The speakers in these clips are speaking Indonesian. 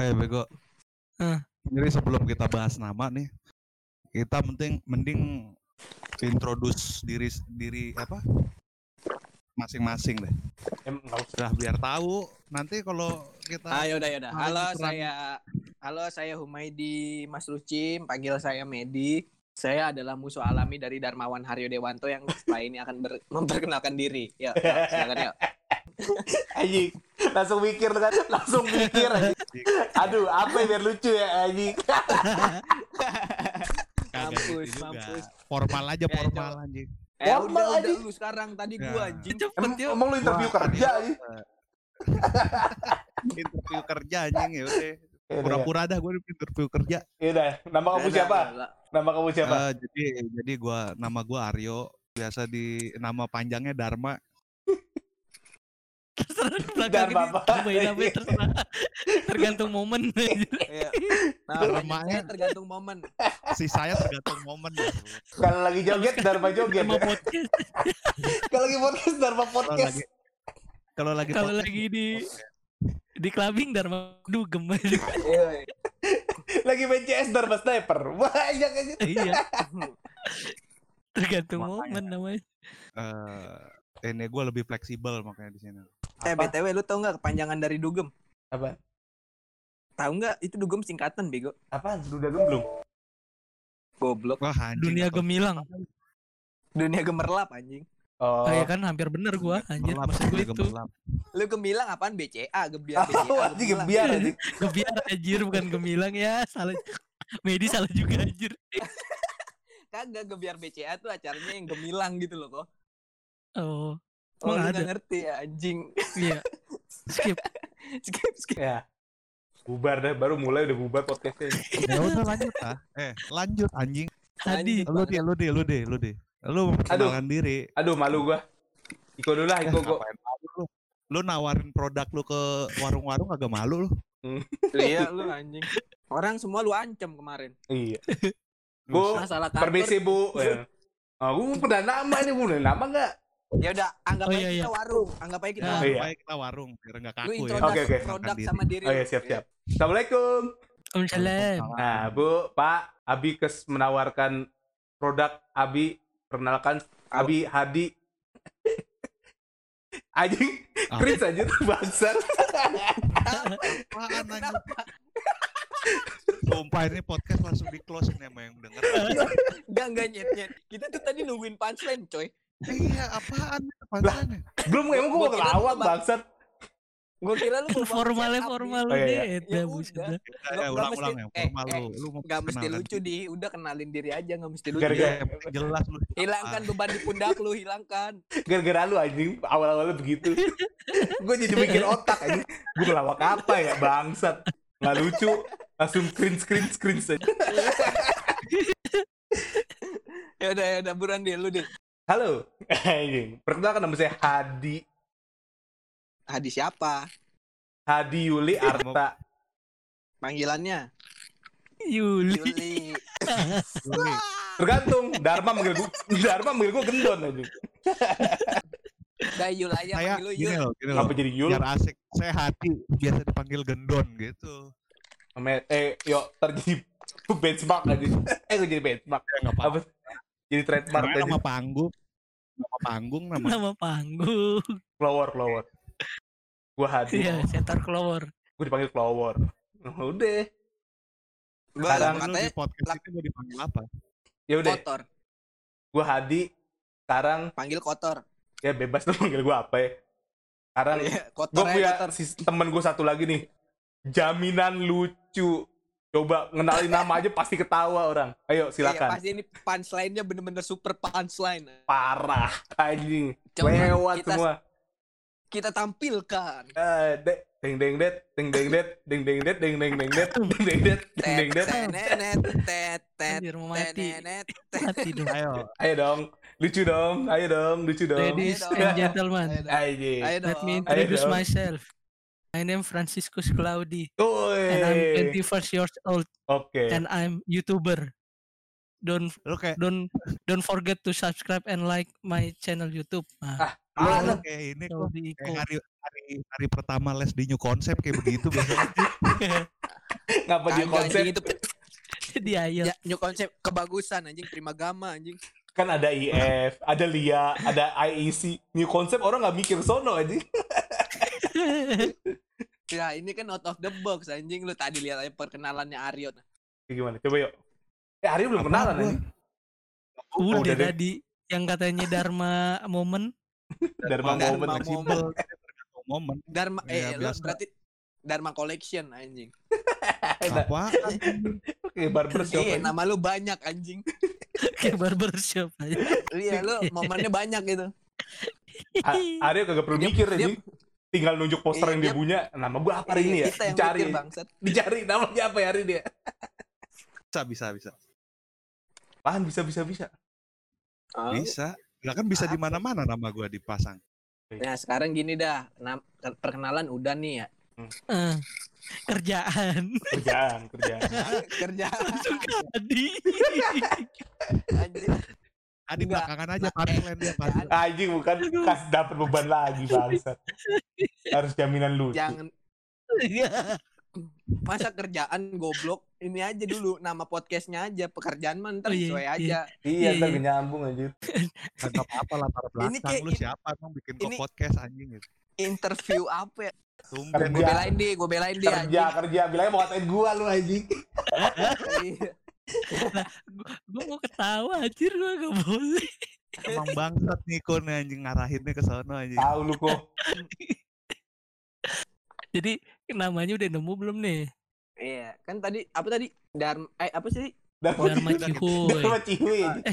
Eh bego. Hah. Jadi sebelum kita bahas nama nih, kita penting mending introduce diri diri apa masing-masing deh. Em, nggak usah. Udah biar tahu nanti kalau kita Ayo udah udah. Malah Halo diserang. saya Halo saya Humaydi Mas Lucim, panggil saya Medi. Saya adalah musuh alami dari Darmawan Haryo Dewanto yang setelah ini akan ber- memperkenalkan diri. Ya, ya, silakan ya. Anjing, langsung mikir kan, langsung mikir anjing. Aduh, apa yang biar lucu ya anjing? Mampus, mampus. Formal aja Ya, formal anjing. Eh Formal udah lu sekarang tadi Ya. gua anjing. Cepet Emang, yuk. emang lu interview Wah, kerja anjing? interview kerja anjing ya udah. Ya udah, Pura-pura dah gue interview kerja. ya udah. Nama kamu siapa? Nama kamu siapa? Eh, jadi jadi gua nama gua Aryo, biasa di nama panjangnya Dharma. Terserah di belakang apa? Tambahin apa ya, terserah. Tergantung momen. Iya. Nah, tergantung momen. Si saya tergantung momen. Kalau lagi joget, Dharma joget. Ya? podcast. Kalau lagi podcast, Dharma Kalau podcast. lagi kalau lagi Kalau lagi di di clubbing Dharma dugem. Iya. Lagi main CS Dharma Sniper. Banyak aja. Iya. Tergantung momen namanya. eh ini gue lebih fleksibel makanya di sini. Eh Apa? BTW lu tau nggak kepanjangan dari dugem? Apa? Tahu nggak itu dugem singkatan bego. Apaan? Udah belum? Goblok. Wah, anjing, Dunia apa- gemilang. Dunia gemerlap anjing. Oh, Oh, ya kan hampir bener gua anjir Gemerlap, maksud gua itu. gemerlap. Lu gemilang apaan BCA gebiar BCA. Oh, anjing gemilang. biar anjing. Gebiar anjir bukan gemilang ya, salah. Medi salah juga anjir. Kagak gebiar BCA tuh acaranya yang gemilang gitu loh kok. Oh, Oh, Emang lu ada? nggak ngerti ya anjing. iya. Skip. skip skip. Ya. Bubar dah, baru mulai udah bubar podcastnya. Ya udah lanjut ah. Eh, lanjut anjing. Tadi Lu deh, lu deh, lu deh, lu deh. Lu memperkenalkan diri. Aduh, malu gua. Iko dulu lah, Iko gua. Ngapain malu lu? Lu nawarin produk lu ke warung-warung agak malu lu. iya lu anjing. Orang semua lu ancam kemarin. Iya. Bu, permisi Bu. Ya. Aku pernah nama ini, Bu. Nama enggak? Ya udah anggap Oh, aja iya, kita iya. warung. Anggap aja kita Nah, warung. iya. Baik kita warung biar enggak kaku ya. Oke, oke. produk sama diri. Oh lu. iya, siap, siap. Assalamualaikum. Waalaikumsalam. Nah, Bu, Pak, Abi kes menawarkan produk Abi perkenalkan Abi Hadi. Anjing, Ah. cringe aja tuh bangsat. Apaan anjing? Sumpah ini podcast langsung di close ini sama yang denger. Enggak enggak nyet nyet. Kita tuh tadi nungguin punchline coy. Iya, apaan? Apaan? Belum emang gua mau kelawak lu bangsat. Gue kira lu mau bahas Formalnya formal iya, deh. Ya, Ya buset udah. Ya, mesti- yang eh, formal lu. Lu mau Gak mesti lucu di, udah kenalin diri aja nggak mesti lucu. Gara-gara- jelas lu. Hilangkan beban di pundak lu, hilangkan. Gara-gara lu anjing, awal-awalnya begitu. gue jadi mikir otak anjing. Gue ngelawak apa ya bangsat. Nggak lucu. Langsung cringe cringe cringe aja. Ya udah ya udah buruan deh lu deh. Halo. Perkenalkan nama saya Hadi. Hadi siapa? Hadi Yuli Arta. Panggilannya Yuli. Yuli. Yuli. Tergantung. Dharma manggil gue. Dharma manggil gue gendon anjing. Udah Yul aja Saya panggil lu gini Yul. loh, gini loh. Kenapa jadi Yul? Biar asik. Saya hati biasa dipanggil gendon gitu. Eh, yuk terjadi benchmark aja. Eh, gue jadi benchmark. Ya apa-apa. Apa? Jadi trademark aja. nama panggung. Nama panggung nama Nama panggung. Flower, flower. Gue Hadi. Iya, setar keluar. Gue dipanggil flower. Nah, udah. Gua Sekarang katanya di podcast ini mau dipanggil apa? Ya udah. kotor, Gue Hadi. Sekarang panggil kotor. ya bebas tuh manggil gue apa ya. Sekarang Iya, gue kotor aja punya kotor. si temen gue satu lagi nih. Jaminan lucu. Coba ngenalin nama aja pasti ketawa orang. Ayo Iya, silakan. pasti ini punchline-nya bener-bener super punchline. Parah anjing. Lewat kita- semua. Kita tampilkan. Eh, dek, deng deng det, deng deng det, deng deng det, deng deng deng det, deng deng det, deng deng det. Tet, tet, Anjir, mau mati. dong. Ayo. Ayo dong, lucu dong, ayo dong, lucu dong. Ladies and gentlemen, Ayo dong. Let me introduce myself. My name Franciscus Claudi and I'm Woi. 21 years old Oke. and I'm YouTuber. Don't kayak don't don't forget to subscribe and like my channel YouTube. Nah, lu, Ah, lu kayak ini kok. Kayak hari hari hari pertama les di new concept kayak begitu biasanya. Ngapa dia konsep? anjing itu Di ayel. ya, new konsep kebagusan anjing primagama anjing. Kan ada IF, ada LIA, ada IEC. New konsep orang nggak mikir sono aja. Ya ini kan out of the box anjing lu tadi lihat aja perkenalannya Aryo. Gimana? Coba yuk. Eh, Aryo belum Apa kenalan gua? aja. Udah udah deh. tadi yang katanya Dharma momen. Dharma Dharma Moment. Moment. Fleksibel. Momen. Dharma Ya, eh lu biasa. berarti Dharma Collection anjing. Apa? Oke, barbershop Iya, aja. nama lu banyak anjing. Kayak barbershop aja. Iya, lu momennya banyak gitu. Aryo kagak perlu Dia- mikir dia- aja. Tinggal nunjuk poster Iya, yang dia dia- punya. Nama gua apa hari ini ya? Kita yang Dicari. mikir bangsat. Dicari namanya apa ya hari ini ya? Bisa, bisa, bisa. Apaan bisa bisa bisa. Oh. Bisa. Lah kan bisa di mana-mana nama gua dipasang. Nah, sekarang gini dah. Perkenalan udah nih ya. Eh, kerjaan. Kerjaan, kerjaan. Kerja Langsung tadi. anjing. Adi Enggak. belakangan aja punchline dia punchline. Anjing bukan kas dapat beban lagi bangsat. Harus jaminan lucu. Jangan masa kerjaan goblok. Ini aja dulu nama podcastnya aja. Pekerjaan mah ntar Oh, iya, sesuai iya. aja. Iya, Iya, iya. nyambung anjir. Enggak apa-apa latar Ini belakang kayak lu siapa emang bikin ini- podcast anjing gitu. Interview apa ya? Gue belain dia, gue belain dia Kerja, kerja. Bilangnya mau ngatain gua lu anjing. Iya. Gue mau ketawa anjir gue gak boleh. emang bangsat nih kon anjing ngarahinnya ke sono anjing. Tahu lu kok. Jadi namanya udah nemu belum nih? Iya, kan tadi apa tadi? Dharma eh apa sih? Dapat Dharma Cihuy. Dharma Cihuy. anjing.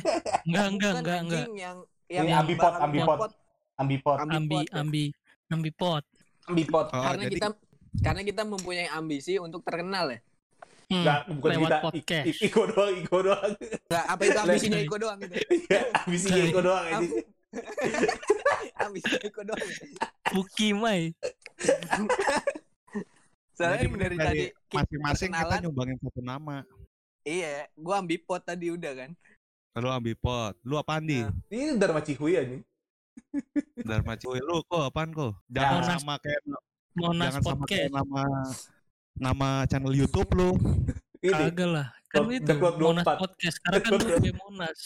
Enggak, enggak, Bukan, enggak, enggak. anjing, Yang yang Ini ambipot, ambipot. pot, Ambipot. Ambi, ambipot, ambi, ambi pot. Ambipot. Oh, karena jadi kita karena kita mempunyai ambisi untuk terkenal ya. Hmm, Enggak, bukan lewat kita. podcast. I- I- Iko doang, Iko doang. Enggak, apa itu ambisinya Iko doang gitu. Iya, ambisinya Iko doang anjing. ambisinya Iko doang. Buki Mai. Soalnya jadi dari tadi masing-masing kita nyumbangin satu nama. Iya, gua ambipot tadi udah kan. Lu ambipot. Lu apaan di? Nah. Ini Dharma Cihuy anjing. Dharma Cihuy. Lu kok apaan kok? Jangan Monas. sama kayak Monas jangan sama kayak Podcast. nama nama channel YouTube lu. Ini. Kagak lah. Kan itu Monas 24. Podcast. Sekarang kan gue Monas.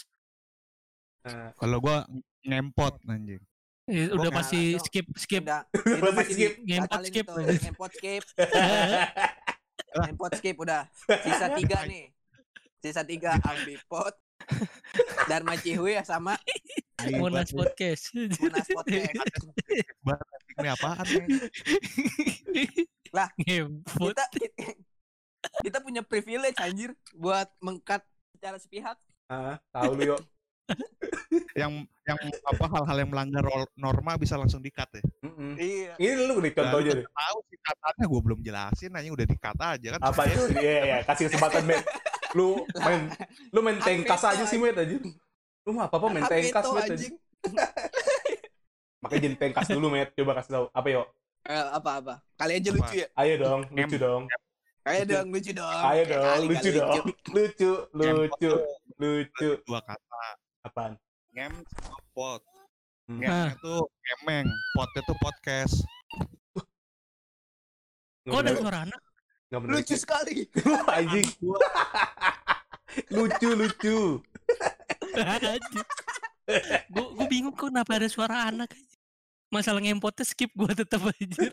Nah, Kalau gua ngempot anjing. Eh, udah Nah, pasti skip skip. Udah, itu masih skip. Ngempot skip. Ngempot skip. Ngempot skip udah. Sisa tiga nih. Sisa tiga ambipot. Dharma Cihuy ya sama Banget lu. Podcast. Munas Podcast. Ini apaan nih? Lah, Ngempot. Kita kita punya privilege anjir buat mengkat secara sepihak. ah, tahu lu yuk. Yang yang apa hal-hal yang melanggar norma bisa langsung di-cut ya. Mm-mm. Iya. Ini lu nih contoh aja deh. Tahu sih katanya gua belum jelasin anjing udah di-cut aja kan. Apa itu? Iya, iya, kasih kesempatan, Met. Lu main lu main tengkas aja sih, Met aja. Lu mah apa-apa main tengkas, veto, Met anjing. Makanya jadi tengkas dulu, Met. Coba kasih tahu. Apa yuk? Eh, apa apa? Kali aja Apa? lucu ya. Ayo dong, lucu dong. Ayo dong lucu dong. Ayo dong, lucu dong. Lucu, lucu, lucu. Dua kata. Apaan? Ngem sama pot. Hmm. Ngem itu ngemeng, pot itu podcast. Kok ada suara anak? Lucu sekali. Anjing. lucu, lucu. Gue gue bingung kok kenapa ada suara anak aja. Masalah ngempotnya skip gue tetap aja.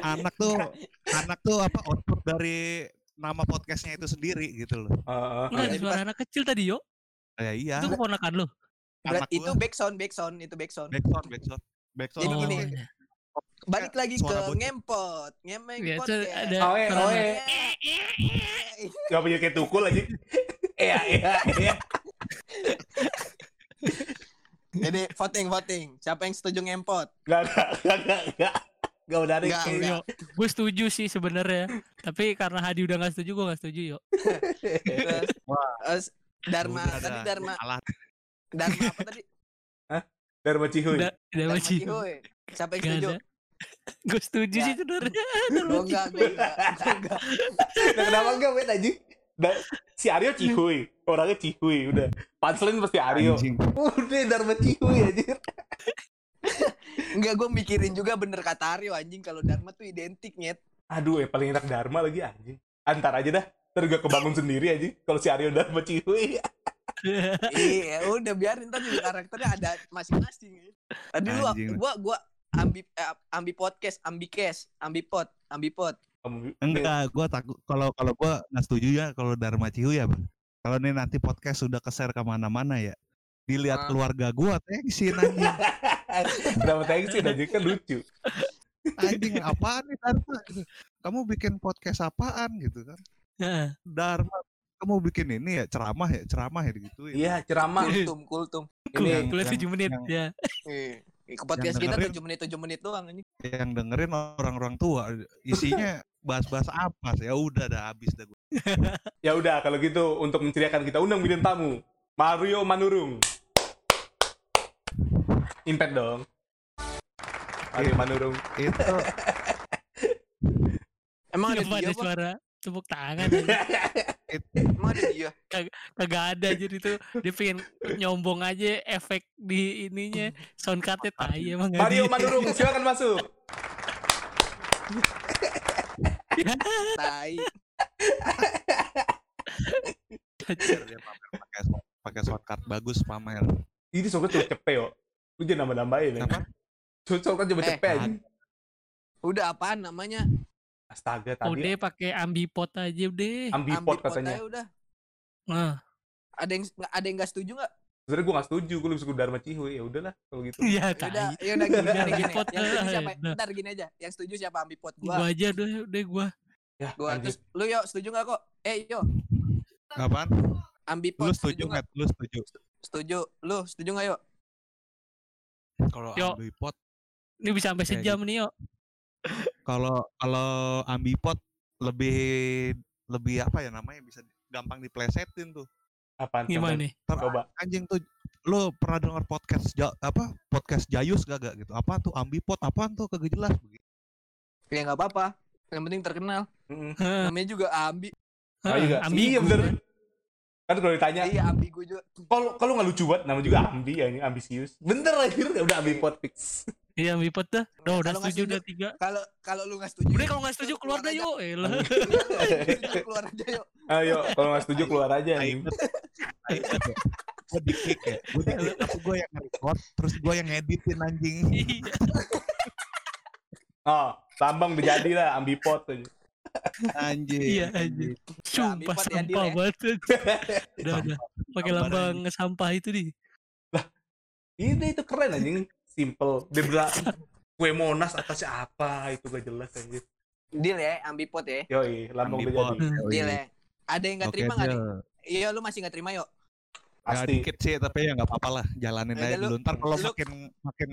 Anak tuh anak tuh apa output dari nama podcastnya itu sendiri gitu loh. Ada Itu suara anak kecil tadi yo. Ya iya. Itu keponakan lo. Anak itu gua. backsound, backsound, itu backsound. backsound, backsound. Backsound Jadi oh, gini. Balik lagi ke ngempot, ngemeng Iya, ada suara oe. anak. Gak punya kayak tukul aja. Iya, iya, iya. Jadi voting, voting. Siapa yang setuju ngempot? Gak, gak, gak, gak, gak. Gak. Nggak, kayaknya. Yo, gue setuju sih sebenarnya. Tapi karena Hadi udah nggak setuju, gue nggak setuju yo. Terus, Dharma, Udah tadi ada. Dharma. Dharma apa tadi? Dharma Cihuy. Udah, udah Dharma. Cihuy. Siapa yang Gak setuju? Gue setuju Ya. sih sebenarnya. Gue enggak, gue enggak. Nah, kenapa enggak, Met, anjing? Da- si Aryo Cihuy. Orangnya Cihuy, udah. Punchline pasti Aryo. Anjing. Udah, Dharma Cihuy, anjir. Enggak, gue mikirin juga bener kata Aryo anjing kalau Dharma tuh identik nyet. Aduh, eh paling enak Dharma lagi anjing. Antar aja dah. Ntar gue kebangun sendiri aja kalau si Aryo Dharma Cihuy. iya, udah biarin juga karakternya ada masing-masing. Tadi lu gua gua ambi eh, ambi podcast, ambi case, ambi pot, ambi pot. Enggak, gua takut kalau kalau gua nggak setuju ya kalau Dharma Cihu ya, Bang. Kalau nih nanti podcast sudah ke-share ke mana-mana ya, dilihat Ah. keluarga gua tensin anjing. Kenapa tensi anjing kan lucu. Anjing apaan nih Dharma? gitu. Kamu bikin podcast apaan gitu kan? Heeh. Dharma, kamu bikin ini ya ceramah ya, ceramah ya gitu. Iya, ceramah. Kultum, kultum. Ini yang- 7 menit yang- ya. Ke podcast kita 7 menit 7 menit doang anjing. Yang dengerin orang-orang tua, isinya bahas-bahas apa sih? Ya udah dah habis dah gua. Ya udah kalau gitu untuk menceriakan kita undang bintang tamu Mario Manurung. Impact dong. Mario. Manurung. Itu Emang ada dia suara tepuk tangan aja. Emang ada dia? Kagak ada aja itu dia pengen nyombong aja efek di ininya sound card-nya tai emang Mario dia. Manurung, silakan masuk. Tai. dia pamer pakai pakai shortcut bagus pamer. Ini soalnya coba cepet yo. Lu jangan nambah-nambahin ya. Kenapa? Soalnya coba cepet aja. Udah apaan namanya? Astaga tadi Udah pakai ambipot aja udah. ambipot Ambipot katanya. udah. Nah, Ada yang nggak- ada yang enggak setuju enggak? Sebenarnya gue gak setuju, gue lebih suka Dharma Cihuy. Ya udahlah kalau gitu. ya Ya udah, tai. ya udah gini, gini, gini. Ambipot, Yang setuju siapa? Bentar gini aja. Yang setuju siapa ambipot Gua gua? aja deh, udah gua. Ya, Gua terus lu yo setuju enggak kok? Eh yo, Apaan? ambipot Lu setuju nggak? nggak? Lu setuju? Setuju. Lu setuju enggak yo? Kalau ambipot, Ini bisa sampai sejam nih, yuk. Kalau kalau ambipot lebih lebih apa ya namanya bisa gampang diplesetin tuh. Apaan? Gimana Coba. nih? Coba. anjing tuh lu pernah denger podcast ja, apa podcast Jayus gak, gak gitu apa tuh ambipot apaan tuh kagak jelas begitu Ya enggak apa-apa. Yang penting terkenal. Heeh, Namanya juga ambi. Oh, iya, ambigu. iya bener. Kan kalau ditanya, Iya, ambigu juga. kalau kalau nggak lucu banget, nama juga ambi ya ini ambisius. Bener akhir udah ambipot fix. Iya, ambipot dah. Udah, udah Kalau nggak setuju udah tiga. Kalau kalau lu enggak setuju. Udah kalau nggak setuju keluar dah aja. yuk. Setuju, keluar aja yuk. Ayo, kalau nggak setuju keluar aja. ya gue di kick ya gue di kick tapi gue yang record terus gue yang ngeditin anjing Iya. Oh, lambang udah jadi lah ambipot aja. anjing Iya, anjing. Sumpah sampah ya. banget. Udah, udah. Pakai lambang sampah itu di. Ini itu keren anjing, simple. Dia bilang kue monas atasnya apa itu gak jelas anjir. Deal ya, ambipot ya. Yoi, lambang udah Ambipot. jadi. Deal ya. Ada yang enggak Oke, terima enggak nih? Del. Iya, lu masih enggak terima yuk. Ya, Pasti. dikit sih tapi ya nggak apa-apa lah jalanin Ya, aja lu- dulu ntar kalau makin makin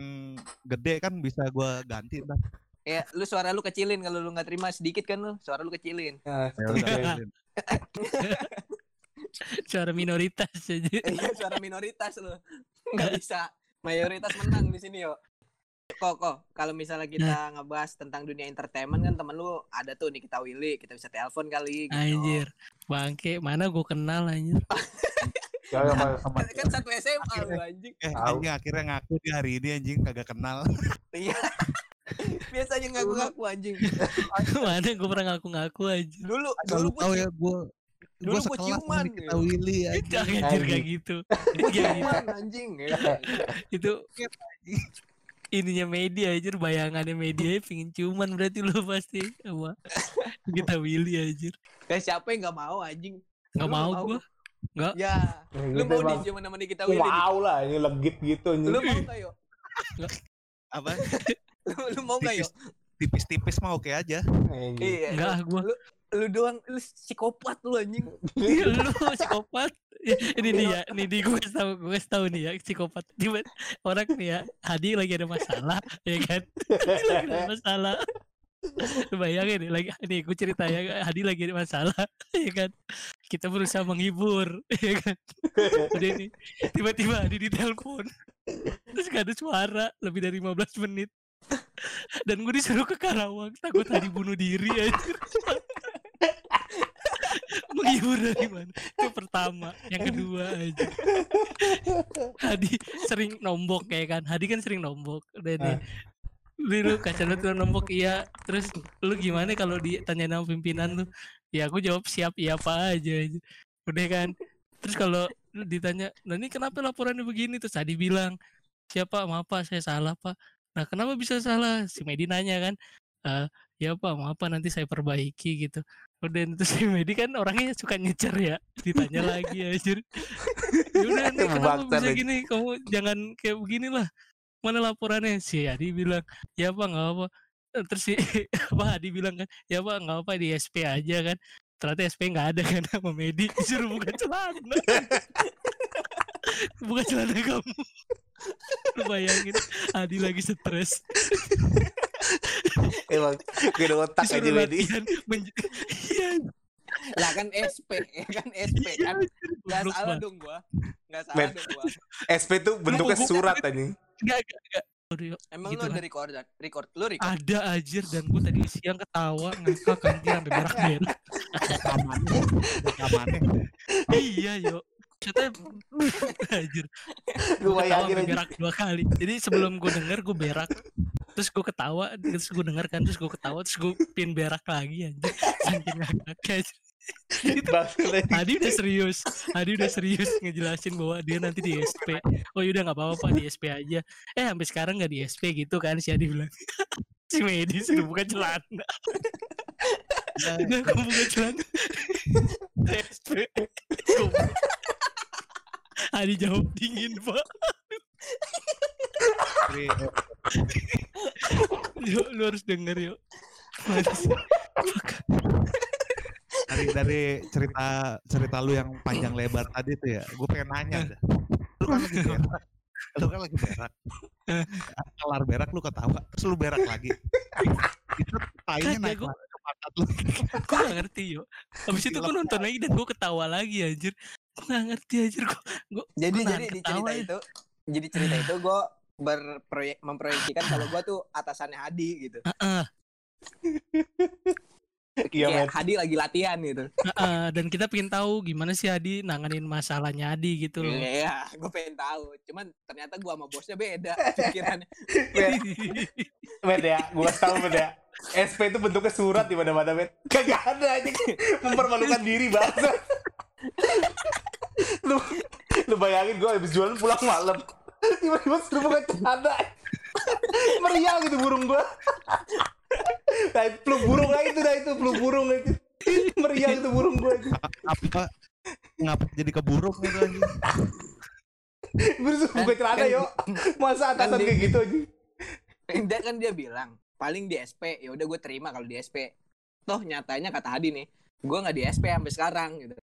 gede kan bisa gue ganti ntar Ya, lu suara lu kecilin kalau lu nggak terima sedikit kan lu, suara lu kecilin. Nah, ya setuju. Suara minoritas aja. Iya, suara minoritas lu. Nggak bisa mayoritas menang di sini yuk. Kok kok kalau misalnya kita ngebahas tentang dunia entertainment kan temen lu ada tuh nih kita Willy, kita bisa telepon kali gitu. Anjir. Bangke, mana gue kenal anjir. Ya, ya, Mas. Kan, kan satu SMA lu anjing. eh anjing akhirnya ngaku di hari ini anjing kagak kenal Iya. Biasanya ngaku-ngaku anjing. mana gue pernah ngaku-ngaku aja. Dulu dulu tahu ya gue dulu gue gua sekelas ciuman, sama kita ya. Willy Itu anjing anjir kayak gitu. ciuman anjing. Ya. Itu ininya media aja bayangannya media pingin cuman berarti lu pasti sama kita Willy anjir. Kayak siapa yang nggak mau anjing? Nggak Lu mau gue. Ya, lu mau Bang. diciuman sama Nikita Gua Willy? Di? mau lah, ini legit gitu. Lu mau nggak yuk? apa Lu, lu mau nggak yuk? tipis-tipis mah oke aja. Iya. Enggak gue. Lu, doang lu psikopat lu anjing. lu psikopat. Ini nih ya, nih di gue tahu gue tahu nih ya psikopat. Tiba orang nih ya, Hadi lagi ada masalah, ya kan? lagi ada masalah. Bayangin nih, lagi nih gue cerita ya, Hadi lagi ada masalah, ya kan? Kita berusaha menghibur, ya kan? Udah nih, tiba-tiba Hadi ditelepon. Terus gak ada suara lebih dari 15 menit. Dan gue disuruh ke Karawang, takut Hadi bunuh diri aja. Menghibur dari mana? Itu pertama. Yang kedua aja. Hadi sering nombok kayak kan? Hadi kan sering nombok. Udah deh. Lu, lu kacau banget lu nombok iya. Terus lu gimana kalau ditanya nama pimpinan tuh? Ya aku jawab siap iya apa aja udah kan? Terus kalau ditanya nah ini kenapa laporannya begini? Terus Hadi bilang siapa maaf pak. Saya salah pak. Nah kenapa bisa salah? Si Medi nanya kan "Eh, ya pak. Maaf pak. Nanti saya perbaiki gitu udah itu si Medi kan orangnya suka nyecer ya. Ditanya lagi aja udah nanti kenapa bisa gini? Kamu jangan kayak begini lah mana laporannya? Si Adi bilang ya pak nggak apa Eh, terus si apa Adi bilang kan ya pak nggak apa di SP aja kan. Ternyata SP nggak ada kan sama Medi. Disuruh buka celana. Buka celana kamu. Lu bayangin Adi lagi stres Emang ada otak aja menj- iya Lah kan SP, ya kan SP kan. Enggak goblok salah dong gua. Enggak salah dong gua. SP tuh bentuknya surat anjing. Enggak, enggak, enggak. Aduh, yuk. Emang Gitu lu kan. ada record record lu record. Ada anjir dan gue tadi siang ketawa ngakak anjir sampai berak-berak. Rekamannya, rekamannya. iya yo. Ternyata anjir. Gue bayangin aja. berak dua kali. Jadi sebelum gue denger gue berak. Terus gue ketawa, terus gue denger kan, terus gue ketawa, terus gue pin berak lagi anjir. Saking. Bangsat aja. Adi udah serius, Adi udah serius ngejelasin bahwa dia nanti di SP. Oh yaudah nggak apa-apa di SP aja. Eh sampai sekarang nggak di SP gitu kan si Adi bilang. si Medi sudah buka celana. Udah buka celana. Di SP. Adi jawab dingin pak. Yuk, lu harus denger yuk. Dari dari cerita cerita lu yang panjang lebar tadi tuh ya, gue pengen nanya dah. Lu kan lagi berak, lu kan lagi berak. Kelar berak lu ketawa, terus lu berak lagi. Itu tainya naik pantat lu. Gue gak ngerti yuk. Habis itu gue nonton lagi dan gue ketawa lagi anjir. Gue gak ngerti anjir. Gue, gue, Jadi Gua jadi di cerita ya. itu jadi cerita itu gue berproyek memproyeksikan kalau gue tuh atasannya Hadi gitu. Heeh. Iya, Kayak men. Hadi lagi latihan gitu. Heeh, dan kita pengen tahu gimana sih Adi nanganin masalahnya Adi gitu loh. Iya, gue pengen tahu. Cuman ternyata gue sama bosnya beda pikirannya. Met ya, gue Met ya. SP itu bentuknya surat di mana-mana Met. Kagak ada aja mempermalukan diri bangsa. Lu lu bayangin gue habis jualan pulang malam. Tiba-tiba buka celana. Meriang gitu burung gue. Nah, peluk burung lah itu dah itu peluk burung itu. Meriang itu burung gue aja. Apa ngapa jadi keburuk gitu anjing. Gue disuruh buka celana yo. Masa atasan kayak gitu aja. dia kan dia bilang paling di SP ya udah gue terima kalau di SP toh nyatanya kata Hadi nih gue nggak di SP sampai sekarang gitu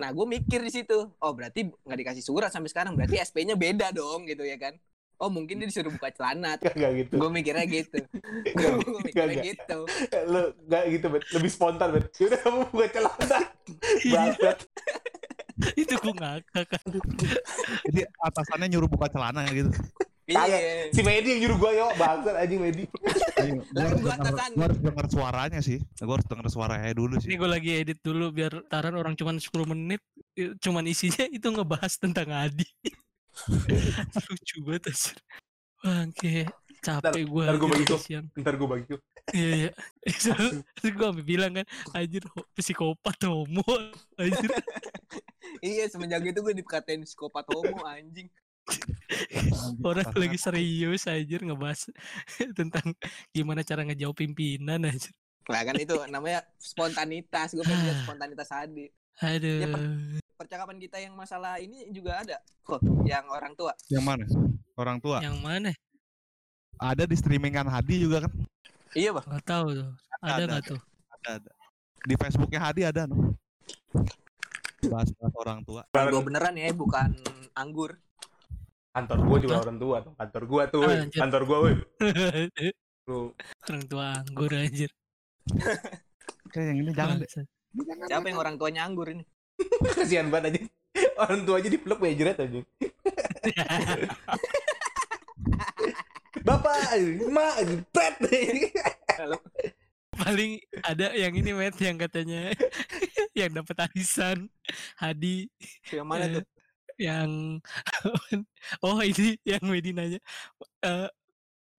nah gue mikir di situ oh berarti nggak dikasih surat sampai sekarang berarti SP-nya beda dong gitu ya kan oh mungkin dia disuruh buka celana Kagak gitu. gue mikirnya gitu gue mikirnya Kagak. gitu Lu gak gitu Bet. Lebih spontan Bet. Yaudah kamu buka celana. Bangsat. itu gue ngakak kan. Jadi atasannya nyuruh buka celana gitu. Iya Si Medi yang nyuruh gue yo. Bangsat anjing Medi. Iya, Gue harus gua denger, gua harus denger suaranya sih. Gue harus denger suaranya dulu Ini sih. gue lagi edit dulu biar taran orang cuman 10 menit cuman isinya itu ngebahas tentang Adi. Lucu banget anjir. Bangke, capek gue. ntar gua bagi tuh. siang. Ntar gue bagi yuk. Iya, iya. Terus gue bilang kan, anjir psikopat homo. Anjir. iya semenjak itu gue dikatain psikopat homo anjing Orang lagi serius anjir ngebahas tentang gimana cara ngejauh pimpinan anjir. lah kan itu namanya spontanitas gue pengen lihat spontanitas Hadi Aduh. percakapan kita yang masalah ini juga ada kok yang orang tua Yang mana? Orang tua. Yang mana? Ada di streamingan Hadi juga kan? iya bang Gak tahu tuh. Ada Ada, nggak tuh? Ada, ada. Di Facebooknya Hadi ada no. Bahas-bahas orang tua. gue beneran ya bukan anggur Kantor gue juga orang tua tuh. Kantor gue tuh. Ah. Kantor gue woi. Tuh. orang tua anggur anjir. Kayak yang ini jangan deh. Bangsat. siapa yang orang tuanya anggur ini Kasihan banget aja. Orang tua aja dipeluk ya jerat aja. Bapak, emak, pet. Paling ada yang ini met yang katanya yang dapat arisan Hadi Yang mana tuh? Yang oh ini yang Wedi nanya eh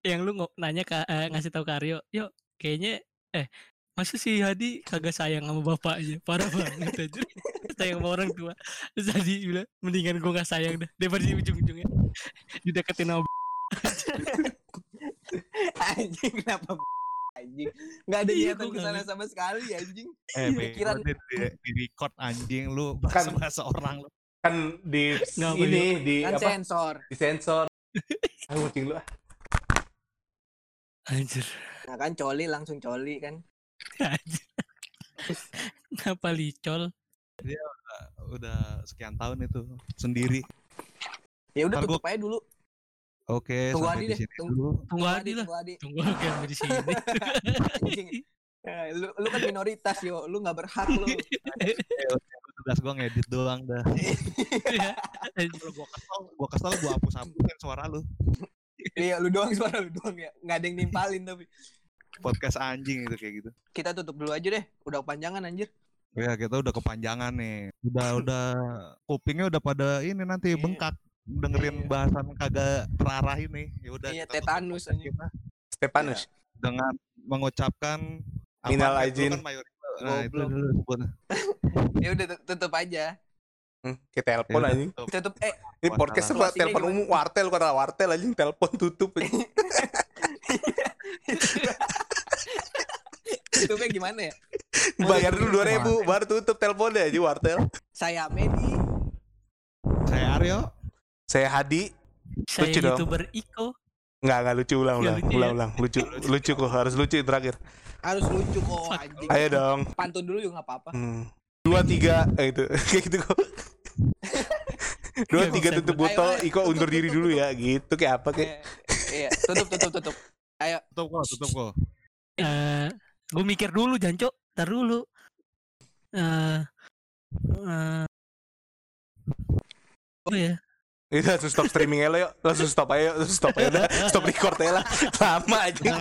yang lu nanya ke eh, ngasih tahu ke Aryo yuk kayaknya eh masa si Hadi kagak sayang sama bapaknya? Parah banget aja sayang sama orang tua. Terus Hadi bilang mendingan gua nggak sayang dah daripada di ujung-ujungnya. Dideketin sama Anjing. Kenapa anjing? Nggak ada Iya, niatan ke sana sama sekali anjing. Eh, Iya, pikiran- deh di, di record anjing lu Kan- bahasa-bahasa orang lu. Kan di Nggak, ini di Kan apa? sensor. Di sensor. Ah, kucing lu. ah. anjir Nah kan coli langsung coli kan. anjir kenapa licol Udah sekian tahun itu sendiri. Ya udah Ntar gua- tutup aja dulu. Oke, Tunggu sampai Adi di deh. sini Tunggu, dulu. tunggu Hadi lah Tunggu Adi. tunggu oke sampai di sini Eh, lu, lu kan minoritas yo, lu nggak berhak lu. Tugas gua ngedit doang dah. Ya, anjir. Kalau gua kesel, gua kesel gua hapus-hapusin suara lu. Iya, lu doang suara lu doang ya. Nggak ada yang nimpalin tapi. Podcast anjing itu kayak gitu. Kita tutup dulu aja deh. Udah kepanjangan anjir. Ya kita udah kepanjangan nih. Udah udah kupingnya udah pada ini nanti Iya. bengkak dengerin Iya. bahasan kagak terarah ini. Ya udah Iya, tetanus anjing. Stepanus. dengan mengucapkan Minal aizin. kan. Nah, itu dulu. Ya udah tut- tutup aja. Hmm, kita telepon anjing. tutup. Tutup eh Ini podcast apa? Telepon umum wartel kata wartel anjing telepon tutup. tutupnya gimana ya? Bayar dulu 2000 baru tutup teleponnya aja wartel. Saya Medi. Saya Aryo. Saya Hadi. saya Lucu dong. youtuber Iko Enggak, enggak lucu ulang Nggak ulang. lucu ya? Ulang ulang. Lucu. Lucu kok harus lucu terakhir. Harus lucu kok anjing. Ayo dong. Pantun dulu juga nggak apa-apa. Hmm. Dua tiga eh, itu kayak gitu kok. Dua tiga tutup botol, Ayo, ayo, Iko tutup, undur diri tutup, dulu tutup. ya, gitu kayak apa kayak. Iya, iya. tutup tutup tutup. Ayo. Tutup kok, tutup kok. eh gue mikir dulu Janco tar dulu eh eh, oh ya Itu langsung stop streaming ya lo yuk, langsung stop aja, yuk. langsung stop aja, udah stop record ya lah, lama aja.